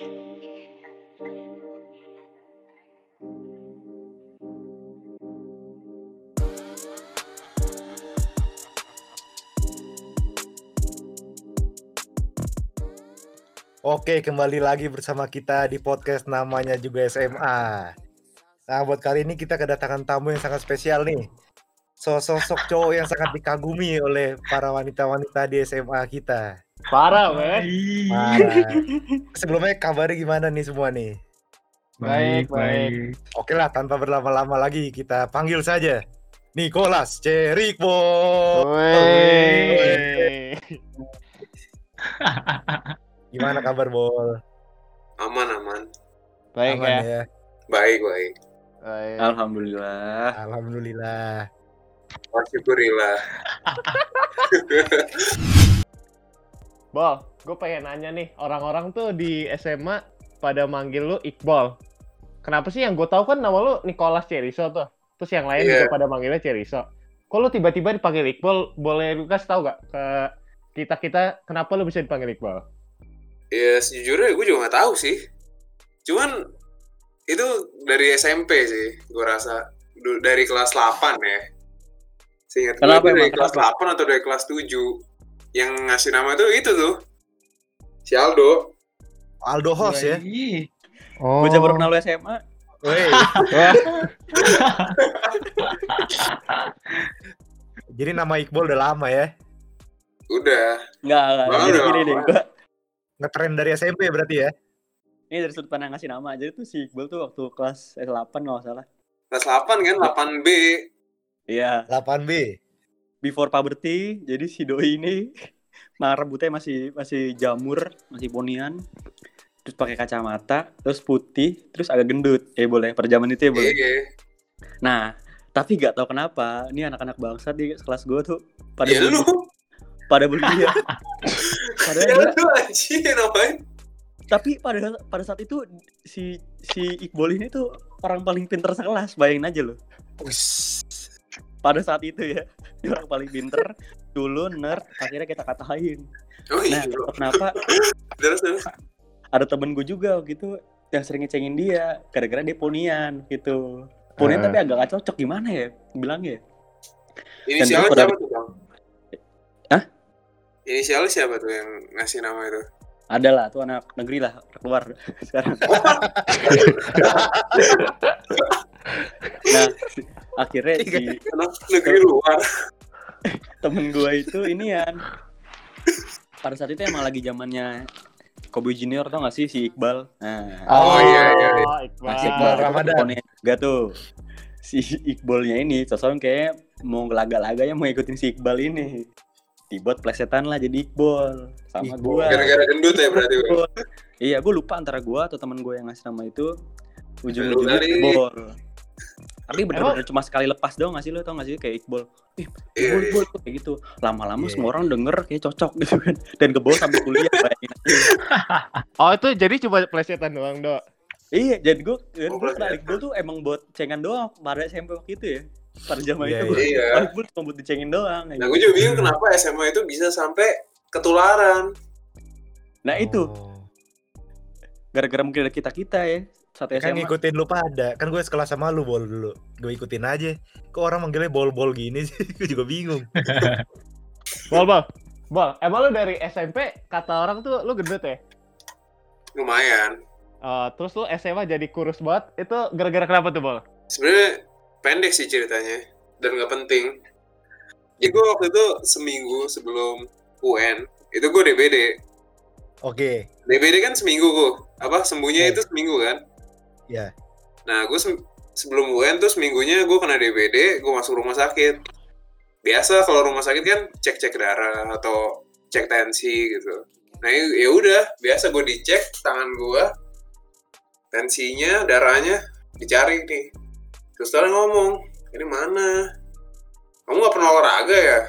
Oke, kembali lagi bersama kita di podcast namanya juga SMA. Nah, buat kali ini kita kedatangan tamu yang sangat spesial nih. Sosok cowok yang sangat dikagumi oleh para wanita-wanita di SMA kita. Parah, weh. Parah. Sebelumnya kabarnya gimana nih semua nih? Baik, Baik, baik. Oke lah, tanpa berlama-lama lagi kita panggil saja Nicholas Cerikbo. Gimana kabar, Bol? Aman aman. Baik Aman ya. ya? Baik baik. Baik. Alhamdulillah. Alhamdulillah. Syukurillah. Bol, gue pengen nanya nih, orang-orang tuh di SMA pada manggil lu Iqbal. Kenapa sih yang gue tahu kan nama lu Nicholas Ceriso tuh. Terus yang lain Iya. juga pada manggilnya Ceriso. Kok lu tiba-tiba dipanggil Iqbal? Boleh lu kasih tahu gak ke kita-kita kenapa lu bisa dipanggil Iqbal? Ya sejujurnya gue juga nggak tahu sih. Cuman itu dari SMP sih, gue rasa dari kelas 8 ya. Seingat gue dari kelas 8 atau dari kelas 7 yang ngasih nama itu itu tuh. Si Aldo. Aldo Host ya? Oh. Gue baru kenal lu SMA. Jadi nama Iqbal udah lama ya? Udah. Enggak, enggak. Jadi gini deh, gua Ngetren dari SMP berarti ya? ini dari sudut pandang ngasih nama aja tuh si Iqbal tuh waktu kelas S8 kalau nggak salah. Kelas 8 kan 8B. Iya, 8B. Before puberty. Jadi si doi ini nah rambutnya masih masih jamur, masih ponian. Terus pakai kacamata, terus putih, terus agak gendut. Eh boleh, pada zaman itu ya boleh. Iya. Nah, tapi gak tahu kenapa, ini anak-anak bangsa di kelas gue tuh pada Ya lu. bully, pada bully dia. Padahal Ya lu anjir tapi pada pada saat itu si si Iqbal ini tuh orang paling pinter sekelas, bayangin aja loh. Pada saat itu ya, dia orang paling pinter, dulu nerd, akhirnya kita katain. Oh iya. Nah, kenapa Terus terus. ada temen gue juga gitu yang sering ngecengin dia, gara-gara dia ponian gitu. Ponian Eh. tapi agak gak cocok gimana ya bilangnya. Inisialnya pada- siapa tuh, Bang? Hah? Inisialnya siapa tuh yang ngasih nama itu? Ada lah tuh anak negeri lah keluar sekarang. nah, akhirnya si Anak negeri luar. temen gue itu ini ya pada saat itu emang lagi zamannya Kobe Junior tau gak sih si Iqbal nah Oh, iya, iya, iya. Iqbal. nah, si Iqbal Ramadan. juga tuh si Iqbalnya ini sosok kayak mau laga-laga ya mau ikutin si Iqbal ini dibuat plesetan lah jadi Iqbal sama Iqbal. gue Gara-gara gendut ya berarti. Iya gue lupa antara gue atau teman gue yang ngasih nama itu ujung-ujungnya Iqbal tapi bener-bener cuma sekali lepas doang gak sih lo tau gak sih kayak Iqbal Ih, Iya, Iqbal, iya. Iqbal kayak gitu lama-lama Iya, semua orang denger kayak cocok gitu kan dan ke bawah sampai kuliah bayangin aja. Oh, itu jadi cuma plesetan doang, Dok. iya jadi gue dan Oh, gue kenal berarti- Iqbal tuh emang buat cengan doang pada SMP waktu itu ya pada zaman Iya, itu iya. oh, Iqbal cuma buat dicengin doang Nah, gue juga bingung kenapa SMA itu bisa sampai ketularan. nah itu Oh. gara-gara mungkin ada kita kita ya satu Kan SMA ngikutin lu pada. Kan gue sekelas sama lu bol dulu. Gue ikutin aja. Kok orang manggilnya bol-bol gini sih? gue juga bingung. Bol, bol. Bol, emang lu dari SMP kata orang tuh lu gendut ya? Lumayan. Eh, terus lu SMA jadi kurus banget. Itu gara-gara kenapa tuh, Bol? Sebenarnya pendek sih ceritanya dan nggak penting. Jadi gue waktu itu seminggu sebelum UN itu gue DBD. Oke. DBD kan seminggu gue. Apa sembuhnya Iya. itu seminggu kan? Iya. Nah gue sem- sebelum UN tuh seminggunya gue kena DBD, gue masuk rumah sakit. Biasa kalau rumah sakit kan cek-cek darah atau cek tensi gitu. Nah ya udah biasa gue dicek tangan gue, tensinya, darahnya dicari nih. Terus orang ngomong, ini mana? Kamu nggak pernah olahraga ya?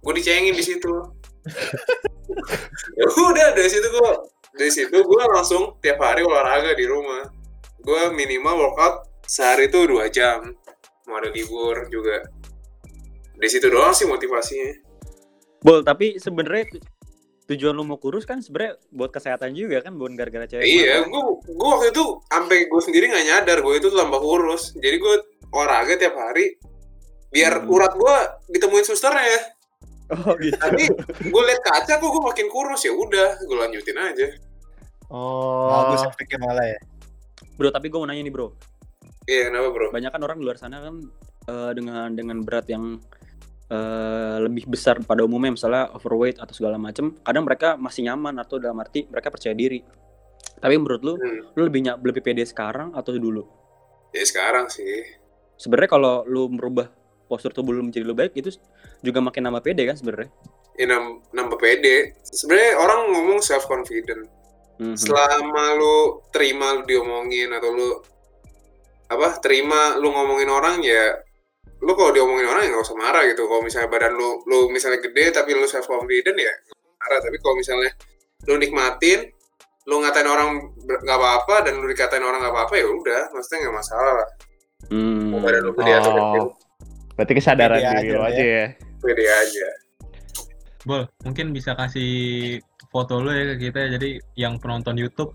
Gue dicengin di situ. ya udah dari situ gue dari situ gue langsung tiap hari olahraga di rumah. Gue minimal workout sehari itu dua jam. Mau ada libur juga. Di situ doang sih motivasinya. Bol, tapi sebenarnya tujuan lu mau kurus kan sebenarnya buat kesehatan juga kan bukan gara-gara cewek. Iya, gue gue waktu itu sampai gue sendiri nggak nyadar gue itu tambah kurus. Jadi gue olahraga tiap hari biar Hmm. urat gue ditemuin susternya. Oh gitu. Tapi gue liat kaca kok gue makin kurus ya udah gue lanjutin aja. Oh. Bagus efeknya malah ya. Bro, tapi gue mau nanya nih, Bro. Iya kenapa bro? Banyak kan orang di luar sana kan eh, dengan dengan berat yang eh, lebih besar pada umumnya misalnya overweight atau segala macem kadang mereka masih nyaman atau dalam arti mereka percaya diri tapi menurut lu Hmm. lu lebih lebih pede sekarang atau dulu Ya sekarang sih. sebenarnya kalau lu merubah postur tubuh lu menjadi lebih baik itu juga makin nambah pede kan sebenarnya Ya, nam- nambah pede. Sebenarnya orang ngomong self confident. Mhm. Selama lu terima lu diomongin atau lu apa terima lu ngomongin orang ya lu kalau diomongin orang ya nggak usah marah gitu kalau misalnya badan lu lu misalnya gede tapi lu self confident ya marah tapi kalau misalnya lu nikmatin lu ngatain orang nggak apa-apa dan lu dikatain orang nggak apa-apa ya udah maksudnya nggak masalah lah Hmm. mau badan lu gede atau Oh. kecil Berarti kesadaran diri lah aja ya. pede aja Bol, mungkin bisa kasih foto lu ya ke kita jadi yang penonton YouTube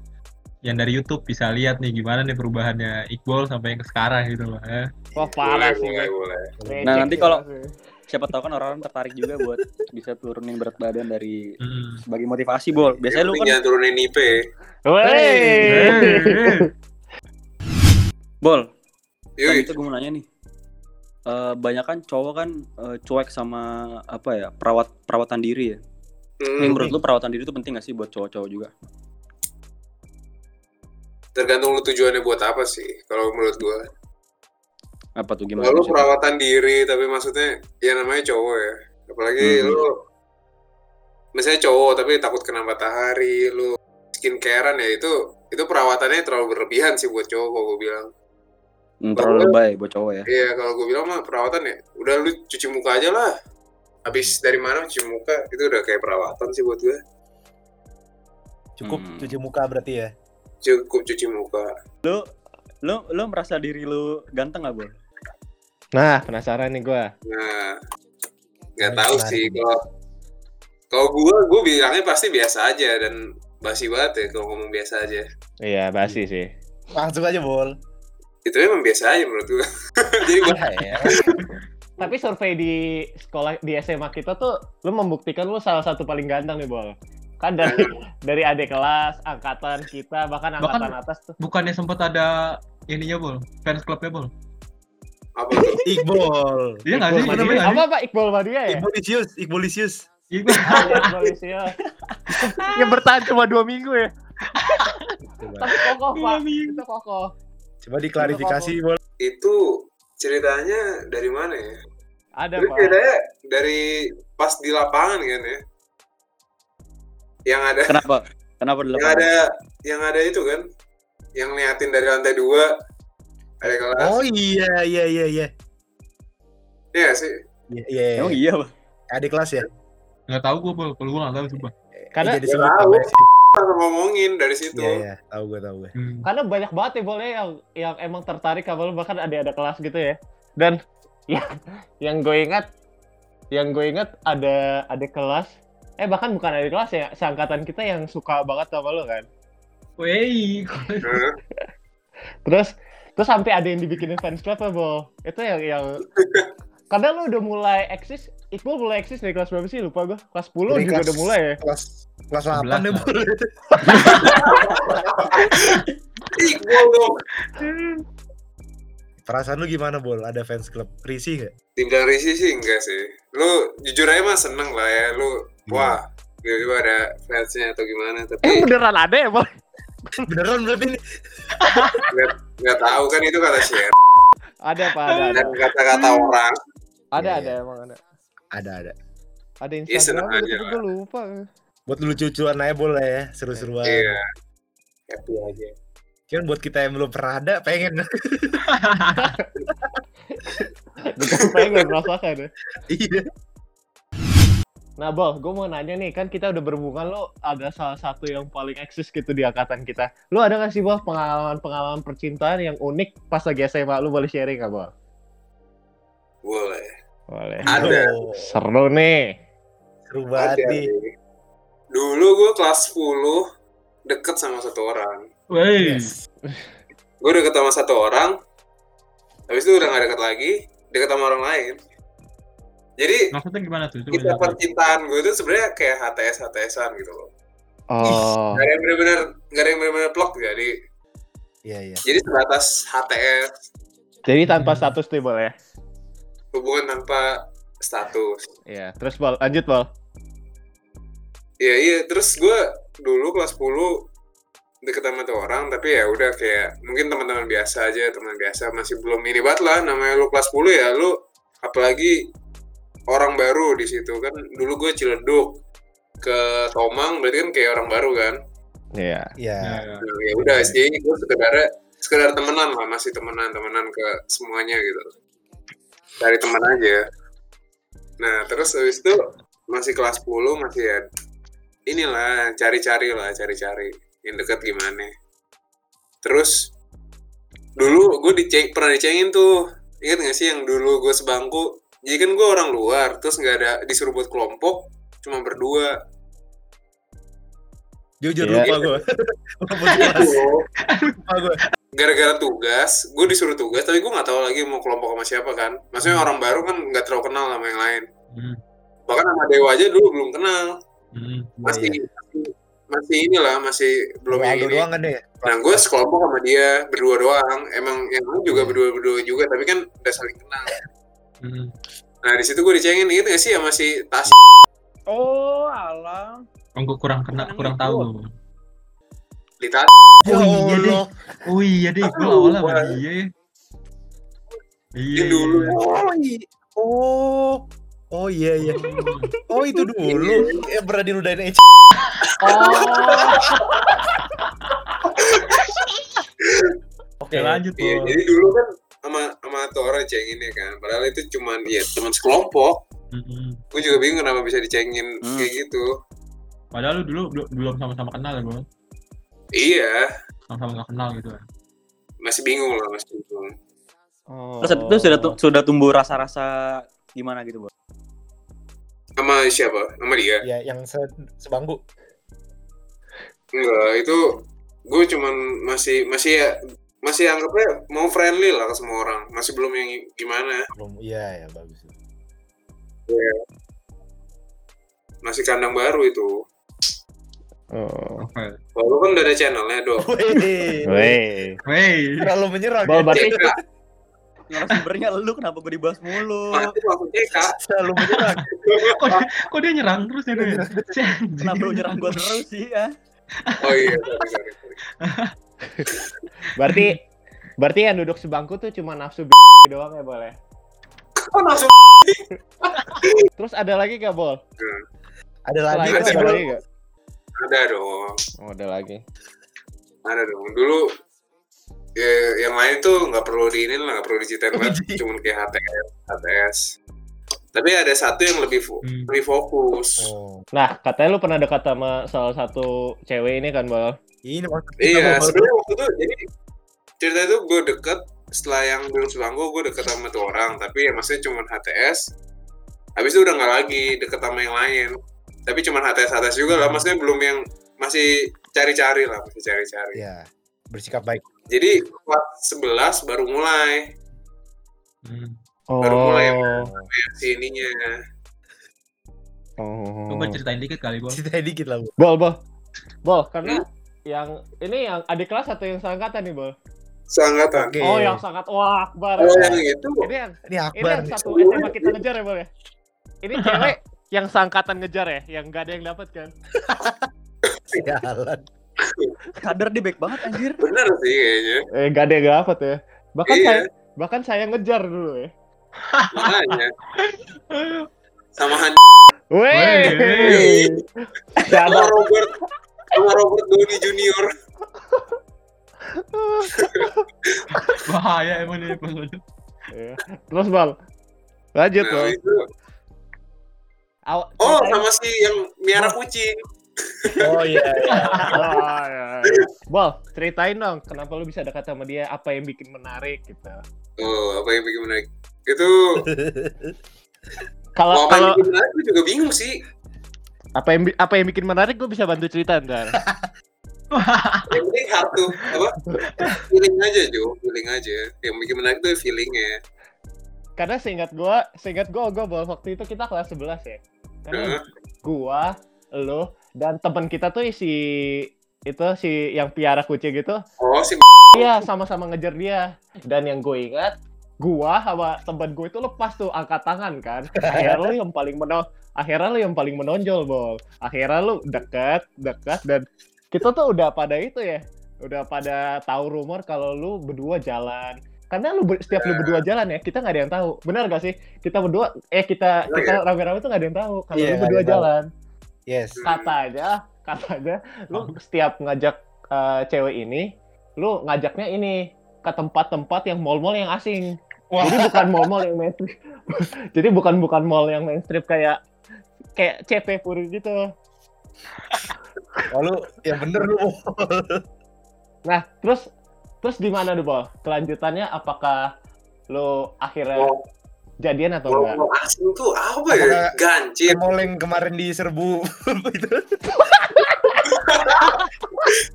yang dari YouTube bisa lihat nih gimana nih perubahannya Iqbal sampai yang ke sekarang gitu loh. Eh. Wah boleh parah sih. boleh Bang. boleh Recek Nah, nanti sih, kalau- siapa tahu kan orang-orang tertarik juga buat bisa turunin berat badan dari Mm. sebagai motivasi bol biasanya Yang lu kan jangan turunin IP. Eh, bol kan Yui. itu gue mau nanya nih Eh banyak kan cowok kan eh, cuek sama apa ya perawat perawatan diri ya. Hmm, menurut lu perawatan diri itu penting gak sih buat cowok-cowok juga? tergantung lu tujuannya buat apa sih kalau menurut gua Apa tuh gimana? Kalau perawatan diri tapi maksudnya ya namanya cowok ya. Apalagi Hmm. lu misalnya cowok tapi takut kena matahari, lu skincarean ya itu itu perawatannya terlalu berlebihan sih buat cowok kalau gue bilang. Hmm, terlalu lebay buat cowok ya. Iya kalau gue bilang mah perawatan ya udah lu cuci muka aja lah. Habis dari mana cuci muka itu udah kayak perawatan sih buat gue. Cukup Hmm. cuci muka berarti ya. Cukup cuci muka. Lu lu lu merasa diri lu ganteng gak, Bol? Nah, penasaran nih gua. Nah nggak Menarik, tahu sih kalau kalau gue gue bilangnya pasti biasa aja dan basi banget ya kalau ngomong biasa aja. Iya, basi sih. Langsung aja bol. itu memang biasa aja menurut gue jadi gue Ya, ya. Tapi survei di sekolah di SMA kita tuh lu membuktikan lu salah satu paling ganteng nih, Bol. Kan dari dari adik kelas, angkatan kita, bahkan Bahkan- angkatan atas tuh. Bukannya sempat ada ininya Bol, fans clubnya Bol. apa Iqbal. Iya nggak sih? Iqbal Madia. nggak Apa Pak Iqbal Madia ya? Iqbalisius, Iqbalisius. sih? Iya. Iqbal Madia. Yang bertahan cuma dua minggu ya. Tapi kokoh, Pak. Itu kokoh. Coba diklarifikasi bol. itu ceritanya dari mana ya Ada, Pak. ceritanya dari pas di lapangan kan ya yang ada Kenapa? Kenapa di yang lapangan? ada yang ada itu kan yang liatin dari lantai dua ada kelas Oh iya iya iya iya. Iya sih Iya iya. Emang iya, Bang? Adik kelas ya. Nggak tahu gue kalau gue nggak tahu coba. Karena jadi Ya sebut. Langsung ngomongin dari situ. Iya iya, tahu gue tahu gue. Hmm. karena banyak banget ya boleh yang yang emang tertarik sama lu bahkan ada ada kelas gitu ya. Dan yang yang gue ingat yang gue ingat ada ada kelas. Eh bahkan bukan ada kelas ya seangkatan kita yang suka banget sama lu kan? Wey, terus terus sampai ada yang dibikinin fans club ya Bol. Itu yang yang karena lu udah mulai eksis Iqbal mulai eksis dari kelas berapa sih? Lupa gue kelas 10 Dari juga kelas- udah mulai ya? Kelas kelas 8 11 deh bol. Iqbal dong Perasaan lu gimana bol? Ada fans club risih gak? dibilang risih sih enggak sih. Lu jujur aja mah seneng lah ya. Lu Iya. wah tiba-tiba ada fansnya atau gimana eh tapi beneran ada ya Bol? Beneran berarti ini? nggak tahu kan itu kata share ada pak ada ada. Dan kata-kata orang. Ada Iya, ada iya. emang ada Ada ada. ada Iya, Instagram gitu, aja gue lupa Buat lucu-lucuan aja bol lah ya, seru-seruan. iya happy aja Cuman buat kita yang belum pernah ada, pengen. Bukan pengen merasakan ya. Iya. Nah, Bol, gue mau nanya nih, kan kita udah berhubungan lo ada salah satu yang paling eksis gitu di angkatan kita. Lo ada gak sih, Bol, pengalaman-pengalaman percintaan yang unik pas lagi SMA? Lo boleh sharing gak, Bol? boleh Boleh. Ada. Seru nih. Seru banget ada nih. dulu gue kelas 10 deket sama satu orang. Wey. Yes. Gue deket sama satu orang, habis itu udah gak deket lagi, deket sama orang lain. Jadi Maksudnya gimana tuh? Jelasin. percintaan gue itu sebenarnya kayak HTS HTSan gitu loh. Oh. Gak ada yang bener-bener gak ada yang bener-bener plok jadi Iya iya. jadi sebatas HTS Jadi tanpa status nih boleh. Hubungan tanpa status. Iya. Terus bol, lanjut bol. Iya iya terus gue dulu kelas 10 deket sama tuh orang tapi ya udah kayak mungkin teman-teman biasa aja teman biasa masih belum ini banget lah namanya lu kelas 10 ya lu apalagi orang baru di situ kan dulu gue ciledug ke Tomang berarti kan kayak orang baru kan Iya. Iya. Ya, ya. Nah, ya udah sih gue sekedar sekedar temenan lah masih temenan temenan ke semuanya gitu dari teman aja. Nah terus habis itu masih kelas 10 masih ya inilah cari-cari lah cari-cari yang deket gimana. Terus dulu gue diceng pernah dicengin tuh. Ingat gak sih yang dulu gue sebangku? Jadi kan gue orang luar terus nggak ada disuruh buat kelompok cuma berdua Jujur Iya. lupa gue. Lupa gara-gara tugas, gue disuruh tugas, tapi gue nggak tahu lagi mau kelompok sama siapa kan. Maksudnya orang baru kan nggak terlalu kenal sama yang lain. Hmm. Bahkan sama Dewa aja dulu belum kenal, Hmm. masih Iya, masih, masih inilah masih belum yang ini. doang kan deh. Nah gue sekelompok sama dia berdua doang. Emang yang lain juga Iya. berdua berdua juga, tapi kan udah saling kenal. Hmm. Nah di situ gue dicengin, inget gak sih sama si Tas? Oh, alah. Oh, gue kurang kena, kurang tahu. Tas. Ya Oh iya deh. Oh iya deh, gue Aduh, awalnya sama dia ya. Iya. Dulu. iya. Oh, oh, oh iya iya. Oh itu dulu. Ya pernah diludahin Eci. Oke Oke lanjut Iya, jadi dulu kan sama sama tuh orang cenginnya kan. Padahal itu cuman ya teman sekelompok. Mm-mm. Gue juga bingung kenapa bisa dicengin Hmm. kayak gitu. Padahal lu dulu bel- belum sama-sama kenal ya, Bol. Iya, Sama-sama nggak kenal gitu kan. masih bingung lah, masih bingung. Oh. Terus itu sudah tu- sudah tumbuh rasa-rasa gimana gitu, Bang? Sama siapa? Sama dia? Ya yang se sebangku. Enggak, itu gue cuman masih masih ya masih anggapnya mau friendly lah ke semua orang. Masih belum yang gimana. Belum. Iya ya bagus. Masih kandang baru itu. Oh. Oke. Lalu kan udah ada channelnya dong. Wih. Wey. Wey. Terlalu menyerang. Bol ya. berarti CK, Narasumbernya lu kenapa gue dibahas mulu? CK. Terlalu menyerang. kok, dia, kok dia nyerang terus ya. Kenapa lu nyerang gue terus sih ya? Oh iya, berarti berarti yang duduk sebangku tuh cuma nafsu doang ya boleh. Kok langsung Terus ada lagi gak bol? Ada lagi ada lagi gak? Ada dong. Oh, ada lagi. Ada dong. Dulu ya, yang lain tuh nggak perlu diinin lah, nggak perlu diceritain banget. Cuman kayak HTS, HTS. Tapi ada satu yang lebih fo- Hmm. lebih fokus. Oh. Nah, katanya lu pernah dekat sama salah satu cewek ini kan, Bol? Ini Iya, sebenarnya waktu itu jadi cerita itu gue deket setelah yang dulu sebangku gue deket sama tuh orang, tapi ya maksudnya cuma HTS. Habis itu udah nggak lagi deket sama yang lain. Tapi cuma HTS HTS juga lah, maksudnya belum yang masih cari-cari lah, masih cari-cari. Iya. Bersikap baik. Jadi kelas 11 baru mulai Hmm. Baru mulai yang Oh. si ininya. Oh. Coba ceritain dikit kali, Bol. Ceritain dikit lah, Bu. Bol, Bol. Bol, karena yang ini yang adik kelas atau yang seangkatan nih, Bol? Seangkatan. Oke. Oh, yang sangat wah, akbar. Oh yang itu Ini yang Ini ini Akbar yang nih. satu SMA kita ngejar ya, Bol ya? Ini cewek yang seangkatan ngejar ya, yang gak ada yang dapat kan? Sialan. Sadar dia baik banget anjir. bener sih kayaknya. Eh, gak ada yang dapat ya. Bahkan Iya. saya bahkan saya ngejar dulu ya. Makanya. Sama Han Weh. Sama ada. Robert sama Robert Downey Junior. Bahaya emang Bol. Iya. Terus, Bol. Lanjut, Nah, Bol. itu. Aw- Oh, sama si yang miara kucing. Oh iya. iya. Oh, iya, iya. Bol, ceritain dong kenapa lu bisa dekat sama dia, apa yang bikin menarik gitu. Oh, apa yang bikin menarik? Itu Kalau mau apa yang kalau bikin menarik gue juga bingung sih. Apa yang apa yang bikin menarik gue bisa bantu cerita ntar. yang penting hard tuh apa feeling aja Jo feeling aja yang bikin menarik tuh feelingnya Karena seingat gue, seingat gue, gue waktu itu kita kelas 11 ya. Karena Heeh. gua, lo, dan teman kita tuh si itu si yang piara kucing gitu oh si Iya, sama-sama ngejar dia. Dan yang gue ingat, gua sama temen gue itu lepas tuh angkat tangan kan. Akhirnya lu yang paling menonjol, akhirnya lu yang paling menonjol, Bol. Akhirnya lu dekat, dekat dan kita tuh udah pada itu ya. Udah pada tahu rumor kalau lu berdua jalan. Karena lu setiap lu berdua jalan ya, kita nggak ada yang tahu. Benar gak sih? Kita berdua eh kita Benar kita rame-rame tuh nggak ada yang tahu kalau Iya, lu berdua tahu. jalan Yes. katanya katanya lu setiap ngajak eh, cewek ini lu ngajaknya ini ke tempat-tempat yang mall-mall yang asing jadi bukan mall-mall yang mainstream jadi bukan bukan mall yang mainstream kayak kayak CP Puri gitu Oh, lu yang bener lu. nah terus terus gimana tuh bol kelanjutannya apakah lu akhirnya mau jadian atau mau enggak? mau asing tuh apa ya? Apakah- yang kemarin di serbu? Itu.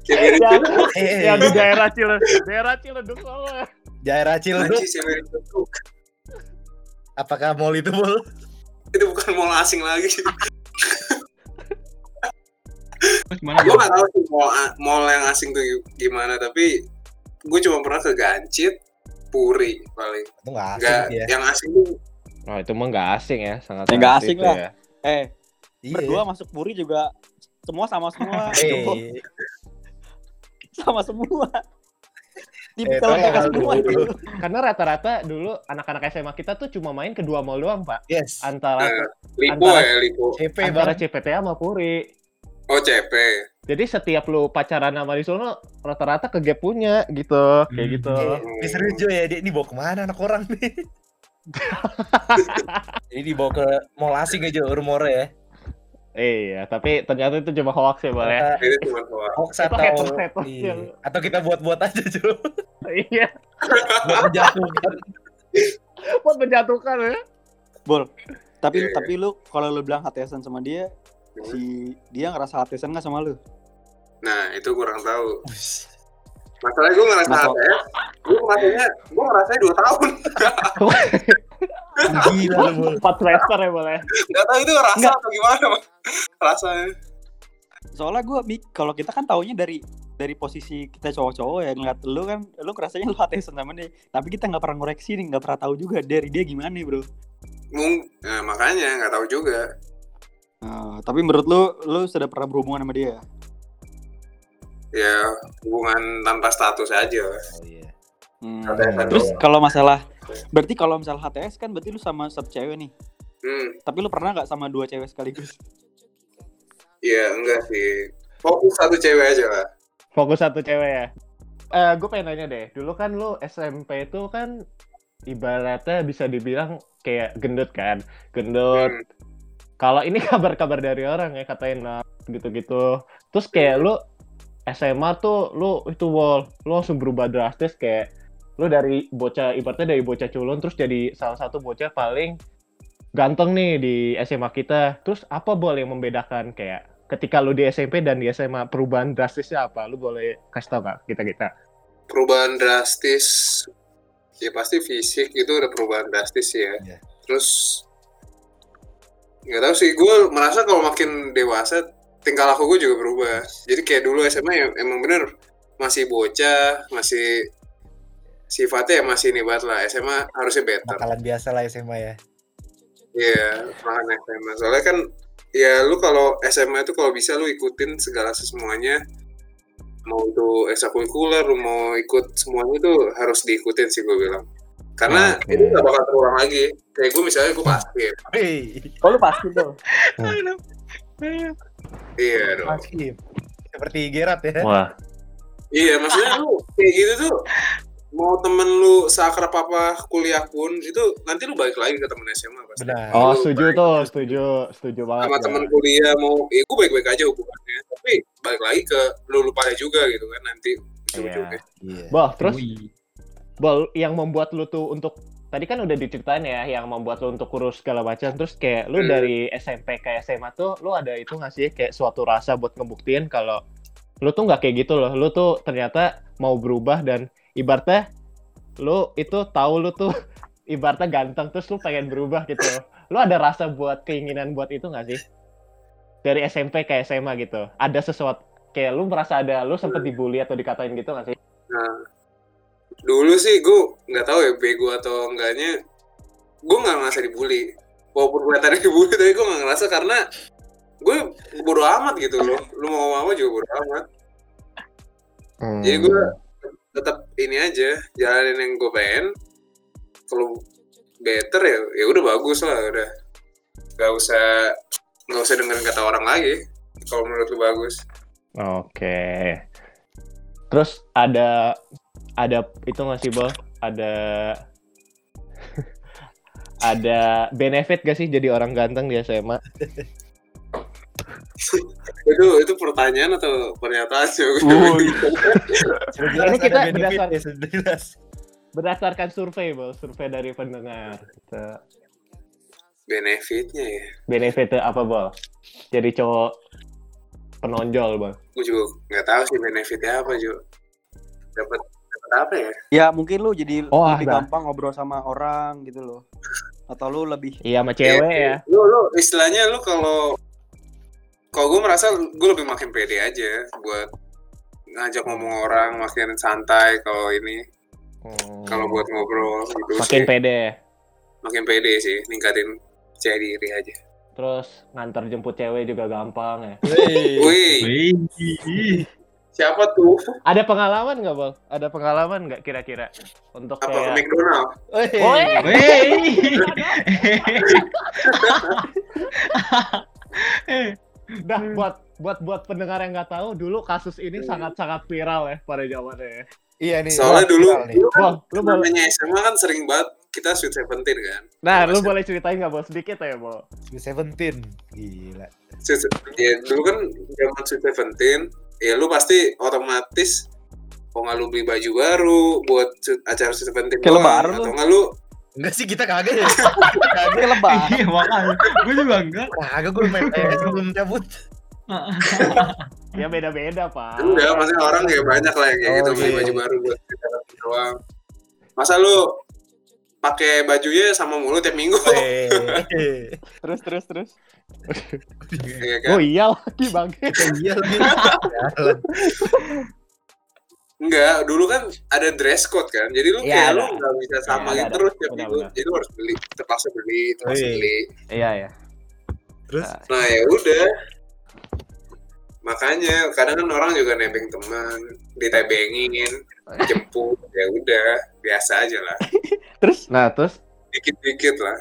Yang, Eh, yang di daerah Ciledug daerah Ciledug soalnya Daerah Ciledug. Apakah mall itu mall? itu bukan mall asing lagi. Gimana gue gak tahu sih mall, mall yang asing tuh gimana tapi gue cuma pernah ke Gancit Puri paling Itu nggak asing nggak ya. yang asing tuh oh itu mah nggak asing ya sangat Ya, nggak asing lah. ya. Eh, Iya. berdua masuk Puri juga semua sama semua. Eh, sama semua. Eh, Tipikal mereka semua itu. Karena rata-rata dulu anak-anak SMA kita tuh cuma main ke dua mall doang, Pak. yes. Antara Eh, Lipo Antara- ya Lipo CP antara bang. CPT sama Puri. oh CP Jadi setiap lu pacaran sama di sono rata-rata ke gap punya gitu, kayak Hmm. gitu. Ini serius Jo ya, dia ini bawa ke mana anak orang nih? Ini dibawa ke mall asing aja rumornya ya. Iya, tapi ternyata itu cuma hoax ya, Bang ya. Ternyata itu cuma hoax Hoax Itu atau iya. atau kita buat-buat aja Jo. Iya, Buat menjatuhkan. buat menjatuhkan ya. Bol. Tapi Iya, iya. tapi lu kalau lu bilang HTSan sama dia, si dia ngerasa HTSan nggak sama lu? Nah itu kurang tahu. Masalahnya gue ngerasa Masa- HTS gue ngerasanya gue ngerasanya dua tahun. Gila. Empat semester ya, Bang ya. nggak tahu itu rasa Nggak. atau gimana rasanya. Soalnya gue mik kalau kita kan taunya dari dari posisi kita cowok-cowok ya ngeliat lu kan lu ngerasanya lu HTSan sama dia. Tapi kita nggak pernah ngoreksi nih nggak pernah tahu juga dari dia gimana nih bro. Mung nah, makanya nggak tahu juga. Nah, tapi menurut lu lu sudah pernah berhubungan sama dia ya hubungan tanpa status aja Oh iya. Hmm. HTSan terus kalau masalah berarti kalau misal HTS kan berarti lu sama satu cewek nih hmm tapi lu pernah nggak sama dua cewek sekaligus ya enggak sih fokus satu cewek aja lah Fokus satu cewek ya. Eh, gue pengen nanya deh. Dulu kan lu SMP itu kan ibaratnya bisa dibilang kayak gendut kan, gendut. Hmm. Kalau ini kabar-kabar dari orang ya katain nah, gitu-gitu. Terus kayak lu SMA tuh lu itu wall, lu langsung berubah drastis kayak lu dari bocah ibaratnya dari bocah culun terus jadi salah satu bocah paling ganteng nih di SMA kita. Terus apa bol yang membedakan kayak ketika lu di SMP dan di SMA perubahan drastisnya apa? Lu boleh kasih tau gak kita kita? perubahan drastis ya pasti fisik itu udah perubahan drastis ya Iya. terus nggak tahu sih gue merasa kalau makin dewasa tingkah laku gue juga berubah jadi kayak dulu SMA ya emang bener masih bocah masih sifatnya ya masih ini banget lah SMA harusnya better Bakalan biasa lah SMA ya. Iya, makanya SMA. Soalnya kan ya lu kalau SMA itu kalau bisa lu ikutin segala semuanya mau itu ekstrakurikuler, lu mau ikut semuanya itu harus diikutin sih gue bilang. Karena Oke. itu gak bakal terulang lagi. Kayak gue misalnya gue basket. Hei, oh lu pasti tuh Iya dong. masih seperti Gerard ya. Wah, Iya, maksudnya lu kayak gitu tuh mau temen lu seakrab apa kuliah pun itu nanti lu balik lagi ke temen SMA pasti. Benar. oh Lu setuju balik tuh, setuju, setuju banget. sama ya. temen kuliah mau ya gue baik-baik aja hubungannya tapi balik lagi ke lu lupa juga gitu kan nanti ujung-ujungnya Iya. Bah, terus Wih. Bol, yang membuat lu tuh untuk tadi kan udah diceritain ya yang membuat lu untuk kurus segala macam. Terus kayak lu Hmm. dari SMP ke SMA tuh lu ada itu nggak sih? Kayak suatu rasa buat ngebuktiin kalau lu tuh nggak kayak gitu loh. Lu tuh ternyata mau berubah dan ibaratnya lu itu tahu lu tuh ibaratnya ganteng terus lu pengen berubah gitu loh. lu ada rasa buat keinginan buat itu nggak sih? Dari SMP ke SMA gitu. Ada sesuatu kayak lu merasa ada lu sempet dibully atau dikatain gitu nggak sih? Nah, dulu sih gue nggak tahu ya bego atau enggaknya. Gue nggak ngerasa dibully. Walaupun gue tadi dibully, tapi gue nggak ngerasa karena gue bodo amat gitu loh. Lu mau ngomong apa juga bodo amat. Jadi gue tetap ini aja, jalanin yang gue pengen. Kalau better ya, ya udah bagus lah, udah. Gak usah nggak usah dengerin kata orang lagi. Kalau menurut lu bagus. Oke. Terus ada ada itu nggak sih, Bol? Ada ada benefit gak sih jadi orang ganteng di SMA? itu itu pertanyaan atau pernyataan sih? Jelas Ini kita ada benefit berdasar- ya. Berdasarkan survei, Bol, survei dari pendengar. Gitu. Benefitnya ya. Benefitnya apa, Bol? Jadi cowok penonjol, Bol. gue juga nggak tahu sih benefitnya apa Jo dapat apa ya Ya mungkin lu jadi Oh, lebih ada. gampang ngobrol sama orang gitu loh. Atau lu lebih Iya, sama cewek ya. lu lu istilahnya lu kalau kalau gue merasa gue lebih makin pede aja buat ngajak ngomong orang makin santai kalau ini Hmm. kalau buat ngobrol gitu makin sih. pede. makin pede sih ningkatin percaya diri aja Terus ngantar jemput cewek juga gampang ya. Wih, siapa tuh Ada pengalaman nggak, Bol? Ada pengalaman nggak kira-kira untuk apa ke kayak McDonald Wey. Woi. wih. Dah buat buat buat pendengar yang nggak tahu dulu kasus ini Hmm. sangat-sangat viral ya pada zamannya ya. Iya nih. soalnya dulu viral nih. dulu kan Bol, lu boleh. namanya SMA kan sering banget kita sweet seventeen kan Nah, lu Mas- boleh ceritain nggak, Bol? Sedikit ya, Bol. Sweet Seventeen. Gila. Sweet, ya dulu kan zaman Sweet Seventeen, ya lu pasti otomatis mau nggak lu beli baju baru buat acara Sweet Seventeen Kayak lebaran atau lu. nggak lu Enggak sih kita kagak ya. kagak. Lebaran. Iya makanya, gue juga enggak. Kagak gue main PS sebelum cabut. Ya beda-beda, Pak. enggak, maksudnya orang ya banyak lah yang kayak Oh, gitu beli iya. baju baru buat Seventeen doang. Masa lu pakai bajunya sama mulu tiap minggu? Wey. Terus terus terus. ya kan? Oh iya lagi, Bang. Iya lagi. Enggak, dulu kan ada dress code kan. Jadi lu Iya, kayak lu ada. nggak bisa samain ada, ada. terus tiap minggu. benar. Jadi lu harus beli, terpaksa beli, terpaksa Oh, iya. beli. Iya, ya. Terus Nah ya udah. Makanya kadang kan orang juga nebeng teman, ditebengin, jemput, ya udah biasa aja lah, Terus Nah, terus dikit-dikit lah.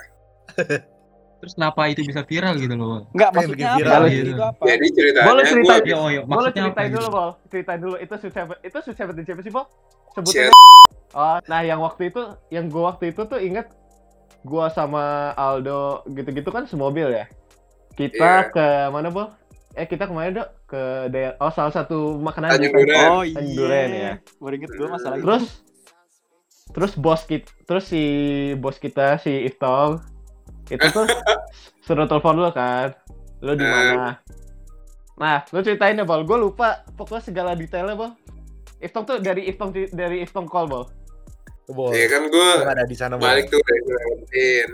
Terus kenapa itu bisa viral gitu loh? enggak Eh, maksudnya apa? viral Itu gitu. apa? Jadi ceritanya Boleh gue ceritain. Ya, oh, ya, boleh ceritain dulu, gitu? Bol. Ceritain dulu. Itu Seven, itu Sweet Seventeen siapa sih, Bol? Sebutin. Oh, nah yang waktu itu, yang gua waktu itu tuh inget gua sama Aldo gitu-gitu kan semobil ya. Kita Iya. ke mana, Bol? Eh, kita ke mana, Dok? Ke daerah Oh, salah satu makanan Tanjung di Duren. Oh Tanjung iya. Duren, ya. Baru inget gue masalah itu. Terus terus bos kita, terus si bos kita si Iftong itu tuh suruh telepon lu kan. Lu di Eh. mana? Nah, lu ceritain deh, Bol. Gue lupa pokoknya segala detailnya, Bol. Iftong tuh dari Iftong dari Iftong call, Bol. Boy. Iya kan gue ada di sana balik tuh dari Seventeen.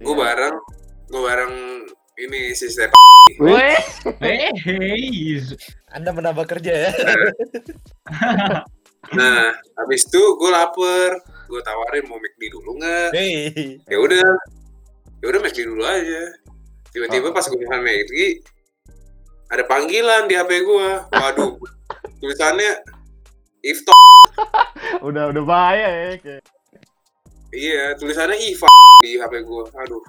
Gue Iya. bareng, gue bareng ini si Step. Weh, Eh, hey, Anda menambah kerja ya. Nah, habis itu gue lapar, gue tawarin mau McD dulu nggak? Hei. Ya udah, ya udah McD dulu aja. Tiba-tiba Oh. pas gue makan McD, ada panggilan di HP gue. Waduh, tulisannya Ifto. udah udah bahaya ya. kayak. Iya, tulisannya Iva di HP gue. Aduh.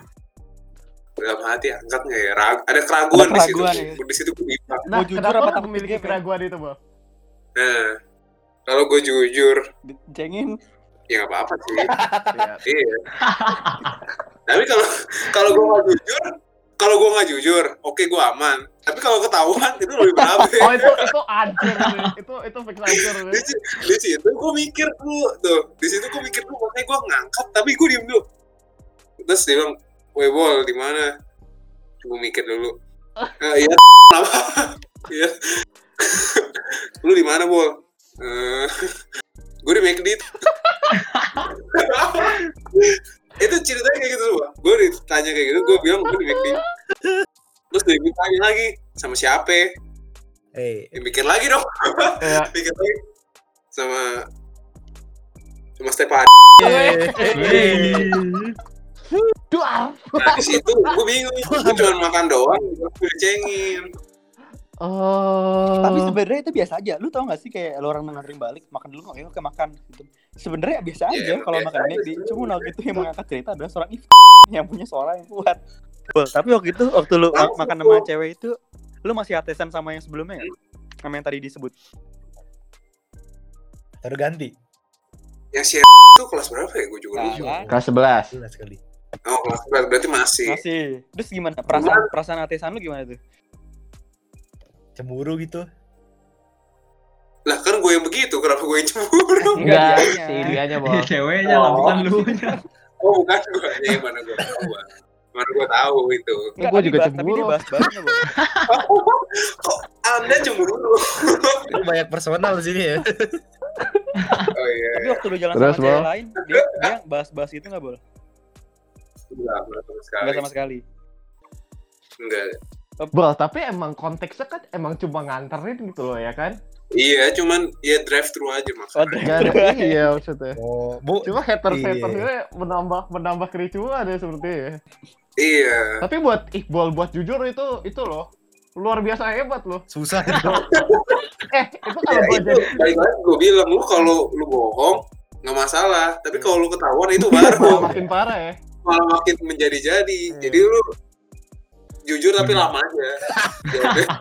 Dalam hati angkat nggak ya? Rag- ada keraguan Ada di situ. keraguan ya. Di situ gue bilang. Nah, jujur kenapa takut memiliki ya? keraguan itu, Bol? Nah, kalau gue jujur, Dicengin. ya nggak apa-apa sih. Iya. iya. Tapi kalau kalau gue nggak jujur, kalau gue nggak jujur oke gue aman tapi kalau ketahuan itu lebih berabe Oh itu itu ancur sih. itu itu fix ancur di, di situ gue mikir dulu tuh di situ gue mikir dulu makanya gue ngangkat tapi gue diem dulu terus dia bilang weh bol di mana? Gue mikir dulu. "Eh, iya kenapa? Iya. Lu di mana bol? Eh, gue di McD itu ceritanya kayak gitu semua gue ditanya kayak gitu gue bilang gue di McD terus dia ditanya lagi sama siapa? Eh, ya, mikir lagi dong. Iya. mikir lagi. Sama sama Stepan Duar. nah di situ gue bingung gue cuma makan doang gue dicengin Oh. Tapi sebenarnya itu biasa aja. Lu tau gak sih kayak lu orang nganterin balik makan dulu nggak? Oke makan. Gitu. Sebenarnya biasa Iya, aja emang kalau makan aja. McD. Cuma waktu itu yang mengangkat cerita adalah seorang if yang punya suara yang kuat. Betul. Tapi waktu itu waktu lu ma- makan sama cewek itu, lu masih atesan sama yang sebelumnya nggak? Sama yang tadi disebut. terganti. yang si itu kelas berapa ya gue juga lupa Nah, Kelas 11. Jelas sekali. Oh kelas berapa berarti masih masih. Terus gimana? Perasaan perasaan atesan lu gimana tuh? Cemburu gitu. lah kan gue yang begitu kenapa gue yang cemburu Enggak, dianya. si dianya, Iya, Bos. ceweknya lah, Oh. bukan lu. oh bukan gue ya mana gue tahu mana gue tahu itu gua tapi juga bahas- Tapi cemburu. dia bahas-bahasnya, Bang. kok anda cemburu Itu banyak personal di sini ya. oh iya Tapi waktu lu jalan Terus, sama cewek lain, dia, dia bahas-bahas itu nggak boleh? Enggak enggak sama sekali Nggak sama sekali. enggak Bro, tapi emang konteksnya kan emang cuma nganterin gitu loh ya kan? iya cuman ya drive through aja Oh, maksudnya Gak ada iya maksudnya. Oh, Bu. Cuma haters Iya. hatersnya menambah menambah kericuan ya sepertinya. iya Tapi buat Iqbal buat jujur itu itu loh luar biasa hebat loh. Susah itu. Eh itu kalau ya gua itu jadi baik lagi gue bilang lu kalau lu bohong nggak masalah tapi kalau lu ketahuan itu baru makin parah ya. Malah makin menjadi-jadi Iya. jadi lu jujur tapi lama aja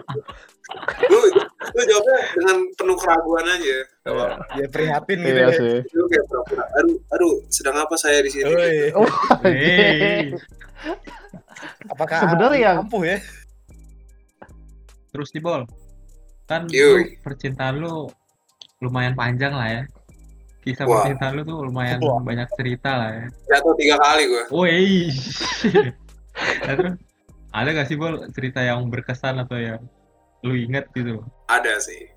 lu lu jawabnya dengan penuh keraguan aja kalau Ya prihatin gitu Iya ya. sih. lu kayak pura-pura aduh aduh sedang apa saya di sini Oi, Hei. apakah Sebenarnya yang- ampuh ya? Terus nih, Bol. Kan lu, percintaan lu lumayan panjang lah ya. Kisah Wah. percintaan lu tuh lumayan Wah. banyak cerita lah ya. jatuh tiga kali gue Woi. Nah, terus ada gak sih Bol cerita yang berkesan atau yang lu inget gitu? ada sih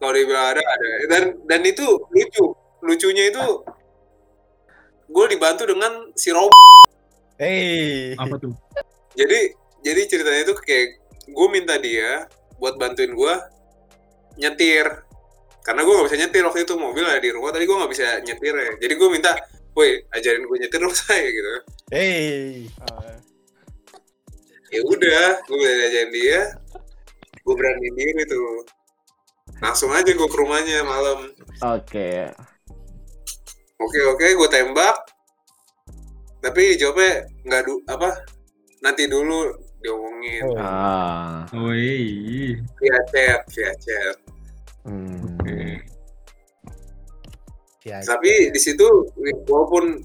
kalau dibilang ada ada dan dan itu lucu lucunya itu gue dibantu dengan si Rob Hei. Apa tuh? jadi jadi ceritanya itu kayak gue minta dia buat bantuin gue nyetir karena gue nggak bisa nyetir waktu itu mobil ada di rumah tadi gue nggak bisa nyetir ya jadi gue minta woi ajarin gue nyetir dong saya gitu Hei. ya udah gue udah ajarin dia gue beraniin diri tuh langsung aja gue ke rumahnya malam Oke. oke oke gue tembak tapi jawabnya nggak du apa nanti dulu diomongin Oh. Ah. Woi. via chat via chat Hmm. Oke. Ya, tapi di situ walaupun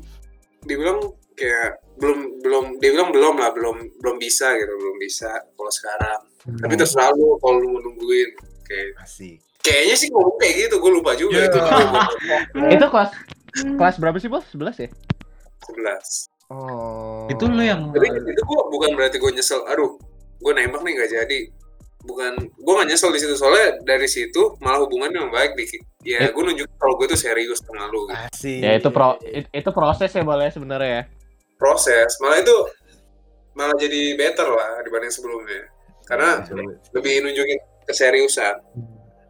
dibilang kayak belum belum dia bilang belum lah belum belum bisa gitu belum bisa kalau sekarang tapi Hmm. terserah lu kalau lu mau nungguin kayak asik. kayaknya sih ngomong kayak gitu gue lupa juga Ya. itu Itu kelas kelas berapa sih, Bos? 11 ya? 11 Oh. Itu lu yang tapi itu gue bukan berarti gue nyesel aduh gue nembak nih nggak jadi bukan gue gak nyesel di situ soalnya dari situ malah hubungannya membaik dikit ya Eh. gue nunjuk kalau gue tuh serius sama lu gitu. Asik. Ya itu pro it- itu proses ya boleh sebenarnya ya. proses malah itu malah jadi better lah dibanding sebelumnya karena lebih nunjukin keseriusan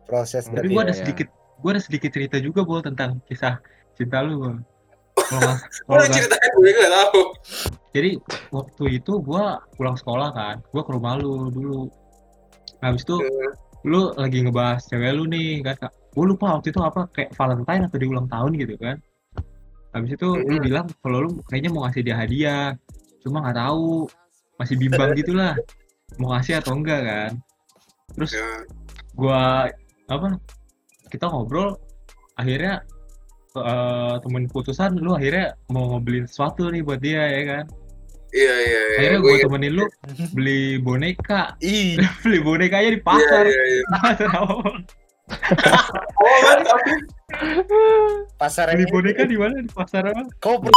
proses Tapi berarti. gua ada Iya, iya. sedikit gua ada sedikit cerita juga Bol tentang kisah cinta lu Bol. Kalau nggak- gue ceritain gue gak tahu jadi waktu itu gua pulang sekolah kan, gua ke rumah lu dulu. Habis itu Hmm. lu lagi ngebahas cewek lu nih kan Gua lupa waktu itu apa kayak Valentine atau di ulang tahun gitu kan. Habis itu lu Hmm. bilang kalau lu kayaknya mau ngasih dia hadiah, cuma nggak tahu, masih bimbang gitulah mau ngasih atau enggak kan. Terus ya, gua apa kita ngobrol akhirnya eh temen putusan lu akhirnya mau ngebeliin sesuatu nih buat dia ya kan Iya iya iya. Akhirnya Gue gue temenin lu beli boneka. Ih, beli bonekanya di Iya pasar. iya iya. Mantap. Pasar Beli ini boneka di mana? Di pasar apa? kau per-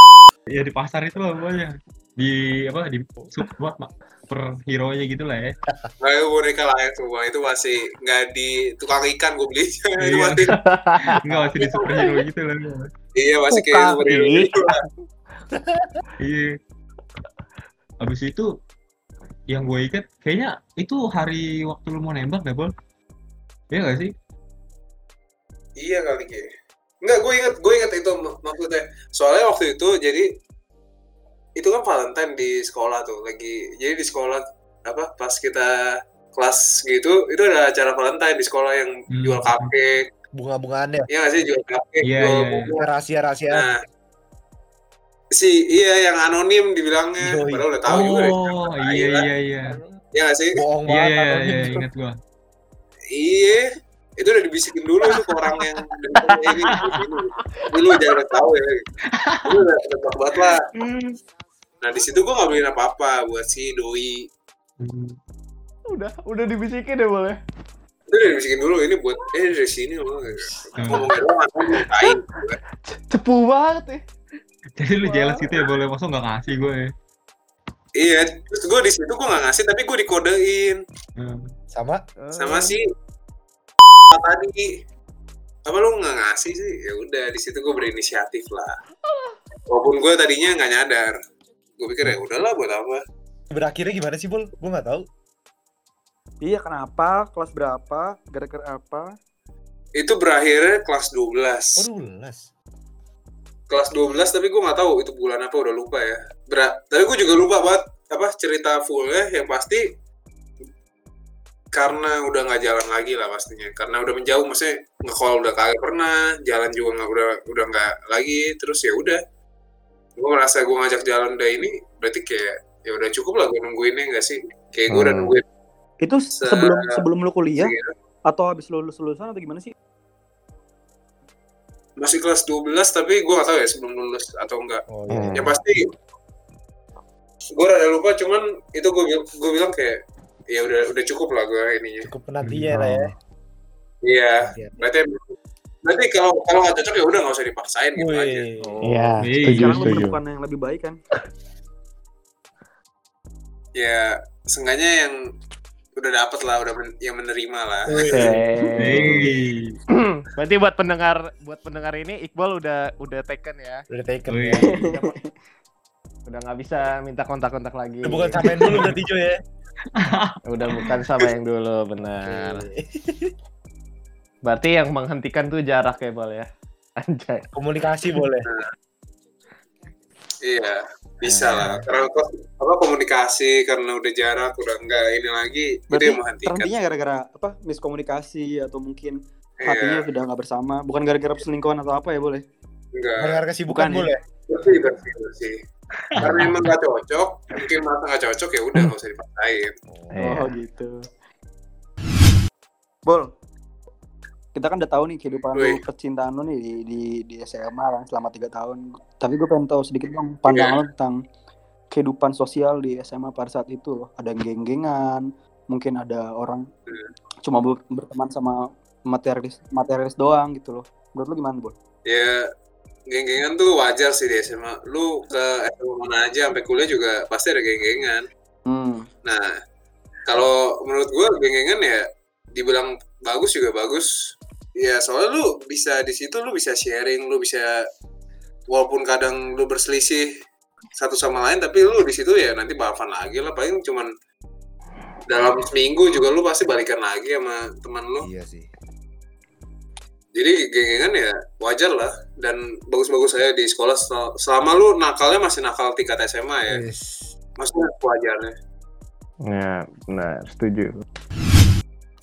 Ya di pasar itu lah pokoknya. Di apa di support mak per hero nya gitu lah ya. Nah, itu boneka layak tuh bang. Itu masih nggak di tukang ikan gue beli. itu Iya. masih Enggak masih di superhero gitu lah. iya masih kayak Tukang superhero gitu lah. Iya. Habis itu yang gue inget kayaknya itu hari waktu lu mau nembak deh, Bol. Iya gak sih? Iya kali kayak. Enggak, gue inget, gue inget itu mak- maksudnya. Soalnya waktu itu jadi itu kan Valentine di sekolah tuh lagi. Jadi di sekolah apa pas kita kelas gitu itu ada acara Valentine di sekolah yang Hmm. jual cupcake. bunga-bungaannya Iya nggak sih jual cupcake, Iya, jual iya, iya. bunga. rahasia-rahasia Nah, si iya yang anonim dibilangnya, Yoi. padahal udah tahu juga deh. Oh, iya iya iya. Iya nggak sih? bohong Iya banget iya iya, gitu. ingat gua. Iya, itu udah dibisikin dulu tuh ke orang yang dari ini, ini, ini lu jangan tahu ya. Itu udah tebak banget lah. Nah di situ gua nggak beliin apa-apa buat si doi. Hmm. udah udah dibisikin ya boleh. Itu udah dibisikin dulu ini buat eh dari sini loh. Doang, ngapain? Cepu banget ya. Jadi lu jelas gitu ya, boleh masuk nggak ngasih gue ya. Iya, terus gua di situ gua nggak ngasih tapi gua dikodein Hmm. sama sama si tadi. Apa lu nggak ngasih sih? Ya udah di situ gua berinisiatif lah. Walaupun gue tadinya nggak nyadar, gue pikir ya udahlah buat apa. berakhirnya gimana sih bol gue nggak tahu Iya kenapa? Kelas berapa? Gara-gara apa? Itu berakhirnya kelas 12. waduh las Kelas 12 tapi gue nggak tahu itu bulan apa udah lupa ya. Berat. Tapi gue juga lupa banget apa cerita fullnya yang pasti karena udah nggak jalan lagi lah pastinya karena udah menjauh maksudnya ngekol udah kagak pernah jalan juga nggak udah udah nggak lagi terus ya udah gue merasa gue ngajak jalan udah ini berarti kayak ya udah cukup lah gue nungguinnya nggak sih kayak gue udah Hmm. nungguin Itu Se- sebelum sebelum lu kuliah segitu. atau habis lulus lulusan atau gimana sih? masih kelas 12 tapi gue gak tahu ya sebelum lulus atau enggak oh Hmm. iya yang pasti gue rada lupa cuman itu gue bilang gue bilang kayak ya udah udah cukup lah gue ininya cukup penantinya lah ya iya Iya. berarti berarti kalau kalau nggak cocok ya udah nggak usah dipaksain gitu aja Wih. Iya, Iya, setuju Sekarang menemukan yang lebih baik kan? ya seenggaknya yang udah dapet lah udah men- yang menerima lah. Hey. Berarti buat pendengar buat pendengar ini Iqbal udah udah taken ya. udah taken Wih. ya Udah nggak bisa minta kontak-kontak lagi. udah bukan samain dulu berarti Jo ya Udah bukan sama yang dulu, benar. Berarti yang menghentikan tuh jarak ya, Bal ya. Anjay. komunikasi boleh iya bisa lah karena kok- apa komunikasi karena udah jarak udah enggak ini lagi itu Berarti yang menghentikan terhentinya gara-gara apa? Miskomunikasi atau mungkin iya hatinya sudah nggak bersama, bukan gara-gara perselingkuhan atau apa ya boleh? enggak dengar kesibukan Bukan ya? boleh bersih bersih bersih karena emang nggak cocok mungkin merasa nggak cocok ya udah nggak usah dipaksain Iya. Oh gitu. Bol, kita kan udah tahu nih kehidupan lu, percintaan lu nih di, di, di SMA kan selama tiga tahun. Tapi gue pengen tahu sedikit dong pandangan Iya. lu tentang kehidupan sosial di SMA pada saat itu loh. Ada geng-gengan, mungkin ada orang Hmm. cuma ber- berteman sama materialis materialis doang gitu loh. Menurut lu gimana, Bol? ya geng-gengan tuh wajar sih di SMA lu ke SMA mana aja sampai kuliah juga pasti ada geng-gengan. Hmm. nah kalau menurut gua geng-gengan ya dibilang bagus juga bagus. Ya soalnya lu bisa di situ lu bisa sharing lu bisa walaupun kadang lu berselisih satu sama lain tapi lu di situ ya nanti balapan lagi lah. Paling cuman dalam seminggu juga lu pasti balikan lagi sama teman lu. Iya sih jadi geng-gengan ya wajar lah dan bagus-bagus saya di sekolah sel- selama lu nakalnya masih nakal tingkat SMA ya Wis. maksudnya wajarnya Ya, benar, setuju.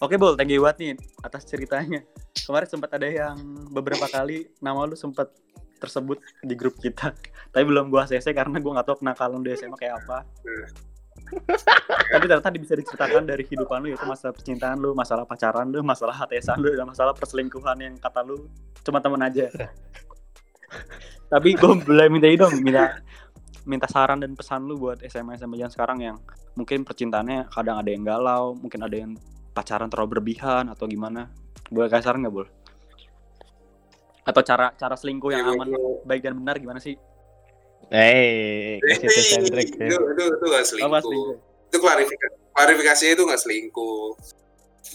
Oke, Bol, thank you banget nih atas ceritanya. Kemarin sempat ada yang beberapa kali nama lu sempat tersebut di grup kita. Tapi belum gua ACC karena gua nggak tahu kenakalan lu di SMA kayak apa. Tapi ternyata bisa diceritakan dari kehidupan lu yaitu masalah percintaan lu, masalah pacaran lu, masalah HTSan lu, dan masalah perselingkuhan yang kata lu cuma temen aja. Tapi gue boleh minta ini dong, minta minta saran dan pesan lu buat SMA SMA yang sekarang yang mungkin percintaannya kadang ada yang galau, mungkin ada yang pacaran terlalu berlebihan atau gimana? Boleh kasih saran nggak, Bol? Atau cara cara selingkuh yang Ya, aman, gua- baik dan benar gimana sih? Eh, kasih tips and trick itu, ya. itu, itu gak Apa selingkuh. selingkuh? Itu klarifikasi. Klarifikasinya itu gak selingkuh.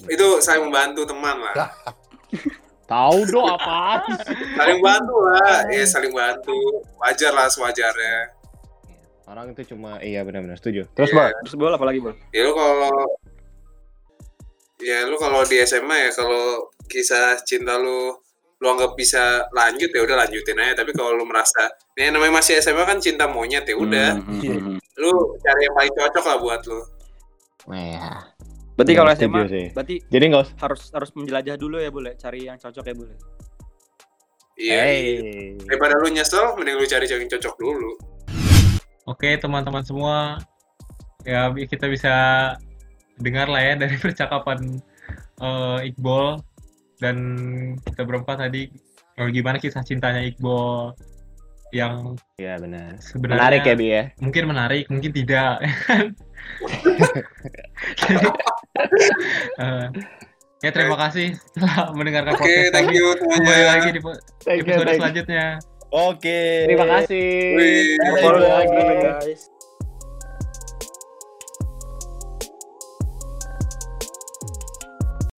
Itu saling membantu teman lah. Tahu do apaan? Saling bantu lah. Ya saling bantu. Wajar lah sewajarnya. Orang itu cuma iya benar-benar setuju. Terus, Iya. Bang. Terus Bol apa lagi, Bol? Ya lu kalau ya lu kalau di SMA ya kalau kisah cinta lu lu anggap bisa lanjut ya udah lanjutin aja tapi kalau lu merasa ini namanya masih SMA kan cinta monyet ya udah Hmm, hmm, hmm, hmm. lu cari yang paling cocok lah buat lu Wah. Berarti kalau SMA sih. berarti Jadi nggak usah. harus harus menjelajah dulu ya, boleh cari yang cocok ya, boleh. iya Hey. daripada lu nyesel mending lu cari yang cocok dulu Oke teman-teman semua, ya kita bisa dengar lah ya dari percakapan eh, Iqbal dan kita berempat tadi oh, gimana kisah cintanya Iqbal yang Iya benar. sebenarnya Menarik ya, Bi ya. mungkin menarik, mungkin tidak. Eh, ya terima kasih telah mendengarkan oke podcast thank kami. you Kembali lagi di po- Thank you, episode thank you. selanjutnya. Oke. Terima kasih. Wih. Jumpa lagi. guys.